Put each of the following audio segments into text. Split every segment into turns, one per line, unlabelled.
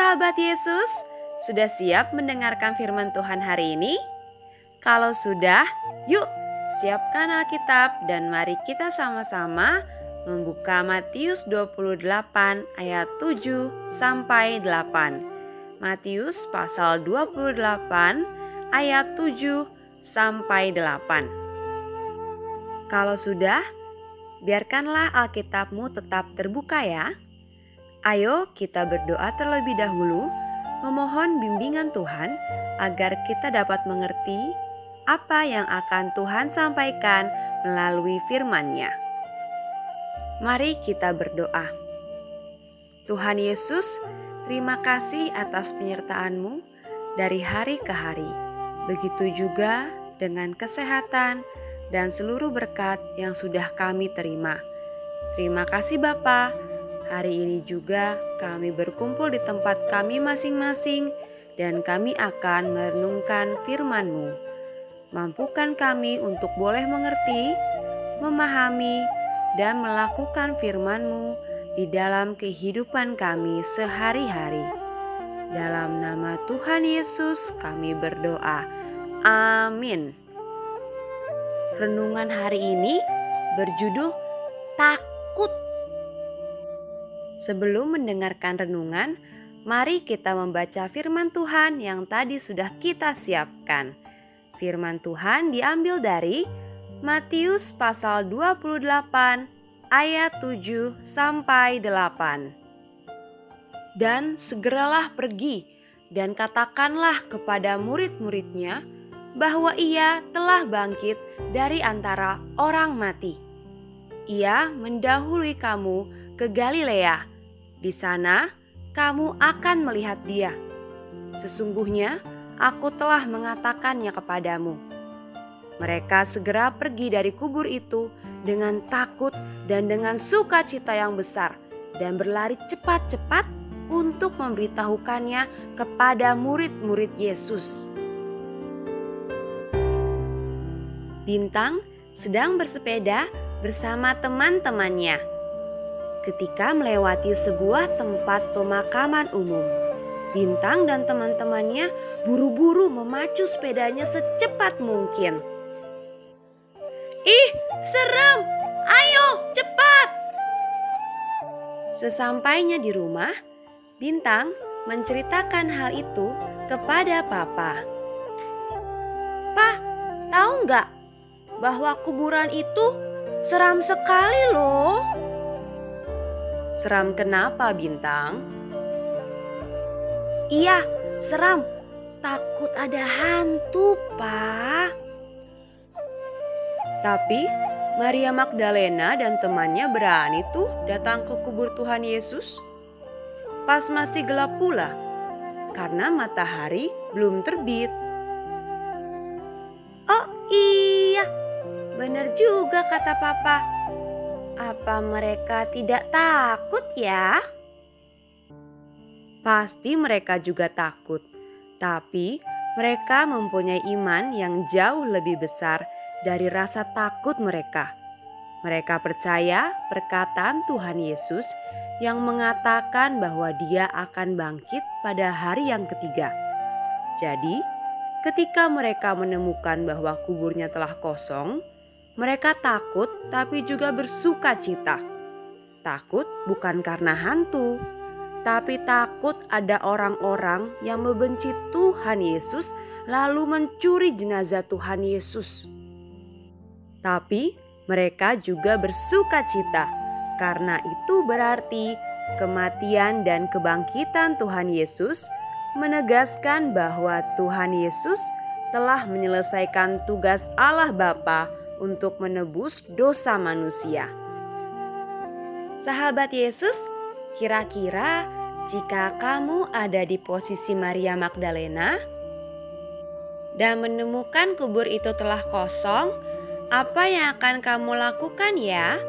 Sahabat Yesus, sudah siap mendengarkan firman Tuhan hari ini? Kalau sudah, yuk siapkan Alkitab dan mari kita sama-sama membuka Matius 28 ayat 7 sampai 8. Matius pasal 28 ayat 7 sampai 8. Kalau sudah, biarkanlah Alkitabmu tetap terbuka ya. Ayo kita berdoa terlebih dahulu, memohon bimbingan Tuhan agar kita dapat mengerti apa yang akan Tuhan sampaikan melalui firman-Nya. Mari kita berdoa. Tuhan Yesus, terima kasih atas penyertaan-Mu dari hari ke hari. Begitu juga dengan kesehatan dan seluruh berkat yang sudah kami terima. Terima kasih Bapak Hari ini juga kami berkumpul di tempat kami masing-masing dan kami akan merenungkan firman-Mu. Mampukan kami untuk boleh mengerti, memahami, dan melakukan firman-Mu di dalam kehidupan kami sehari-hari. Dalam nama Tuhan Yesus kami berdoa. Amin. Renungan hari ini berjudul Takut Sebelum mendengarkan renungan, mari kita membaca firman Tuhan yang tadi sudah kita siapkan. Firman Tuhan diambil dari Matius pasal 28 ayat 7 sampai 8. Dan segeralah pergi dan katakanlah kepada murid-muridnya bahwa ia telah bangkit dari antara orang mati. Ia mendahului kamu ke Galilea di sana kamu akan melihat dia. Sesungguhnya aku telah mengatakannya kepadamu. Mereka segera pergi dari kubur itu dengan takut dan dengan sukacita yang besar dan berlari cepat-cepat untuk memberitahukannya kepada murid-murid Yesus. Bintang sedang bersepeda bersama teman-temannya ketika melewati sebuah tempat pemakaman umum. Bintang dan teman-temannya buru-buru memacu sepedanya secepat mungkin. Ih, serem! Ayo, cepat! Sesampainya di rumah, Bintang menceritakan hal itu kepada Papa. Pak, tahu nggak bahwa kuburan itu seram sekali loh? Seram kenapa bintang? Iya, seram. Takut ada hantu, Pak. Tapi Maria Magdalena dan temannya berani tuh datang ke kubur Tuhan Yesus. Pas masih gelap pula, karena matahari belum terbit. Oh iya, benar juga kata papa. Apa mereka tidak takut ya? Pasti mereka juga takut, tapi mereka mempunyai iman yang jauh lebih besar dari rasa takut mereka. Mereka percaya perkataan Tuhan Yesus yang mengatakan bahwa Dia akan bangkit pada hari yang ketiga. Jadi, ketika mereka menemukan bahwa kuburnya telah kosong, mereka takut, tapi juga bersuka cita. Takut bukan karena hantu, tapi takut ada orang-orang yang membenci Tuhan Yesus, lalu mencuri jenazah Tuhan Yesus. Tapi mereka juga bersuka cita, karena itu berarti kematian dan kebangkitan Tuhan Yesus menegaskan bahwa Tuhan Yesus telah menyelesaikan tugas Allah Bapa untuk menebus dosa manusia. Sahabat Yesus, kira-kira jika kamu ada di posisi Maria Magdalena dan menemukan kubur itu telah kosong, apa yang akan kamu lakukan ya?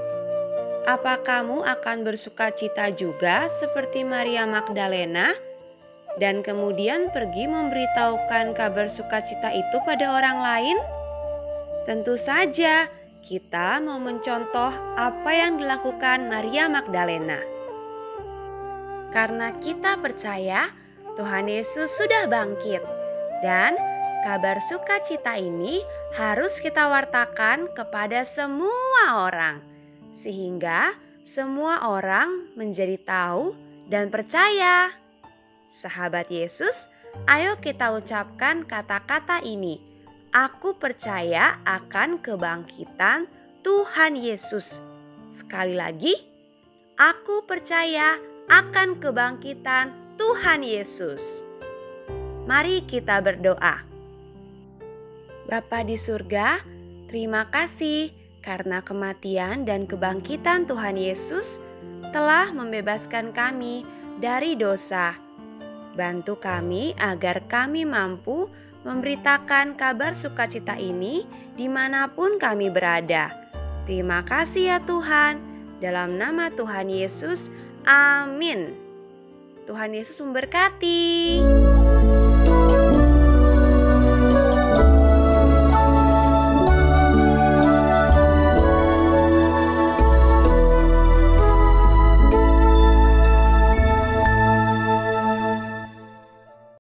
Apa kamu akan bersuka cita juga seperti Maria Magdalena dan kemudian pergi memberitahukan kabar sukacita itu pada orang lain? Tentu saja kita mau mencontoh apa yang dilakukan Maria Magdalena. karena kita percaya Tuhan Yesus sudah bangkit. Dan kabar sukacita ini harus kita wartakan kepada semua orang, sehingga semua orang menjadi tahu dan percaya. Sahabat Yesus, ayo kita ucapkan kata-kata ini. Aku percaya akan kebangkitan Tuhan Yesus. Sekali lagi, aku percaya akan kebangkitan Tuhan Yesus. Mari kita berdoa. Bapa di surga, terima kasih karena kematian dan kebangkitan Tuhan Yesus telah membebaskan kami dari dosa. Bantu kami agar kami mampu memberitakan kabar sukacita ini di mana pun kami berada. Terima kasih ya Tuhan, dalam nama Tuhan Yesus, amin. Tuhan Yesus memberkati.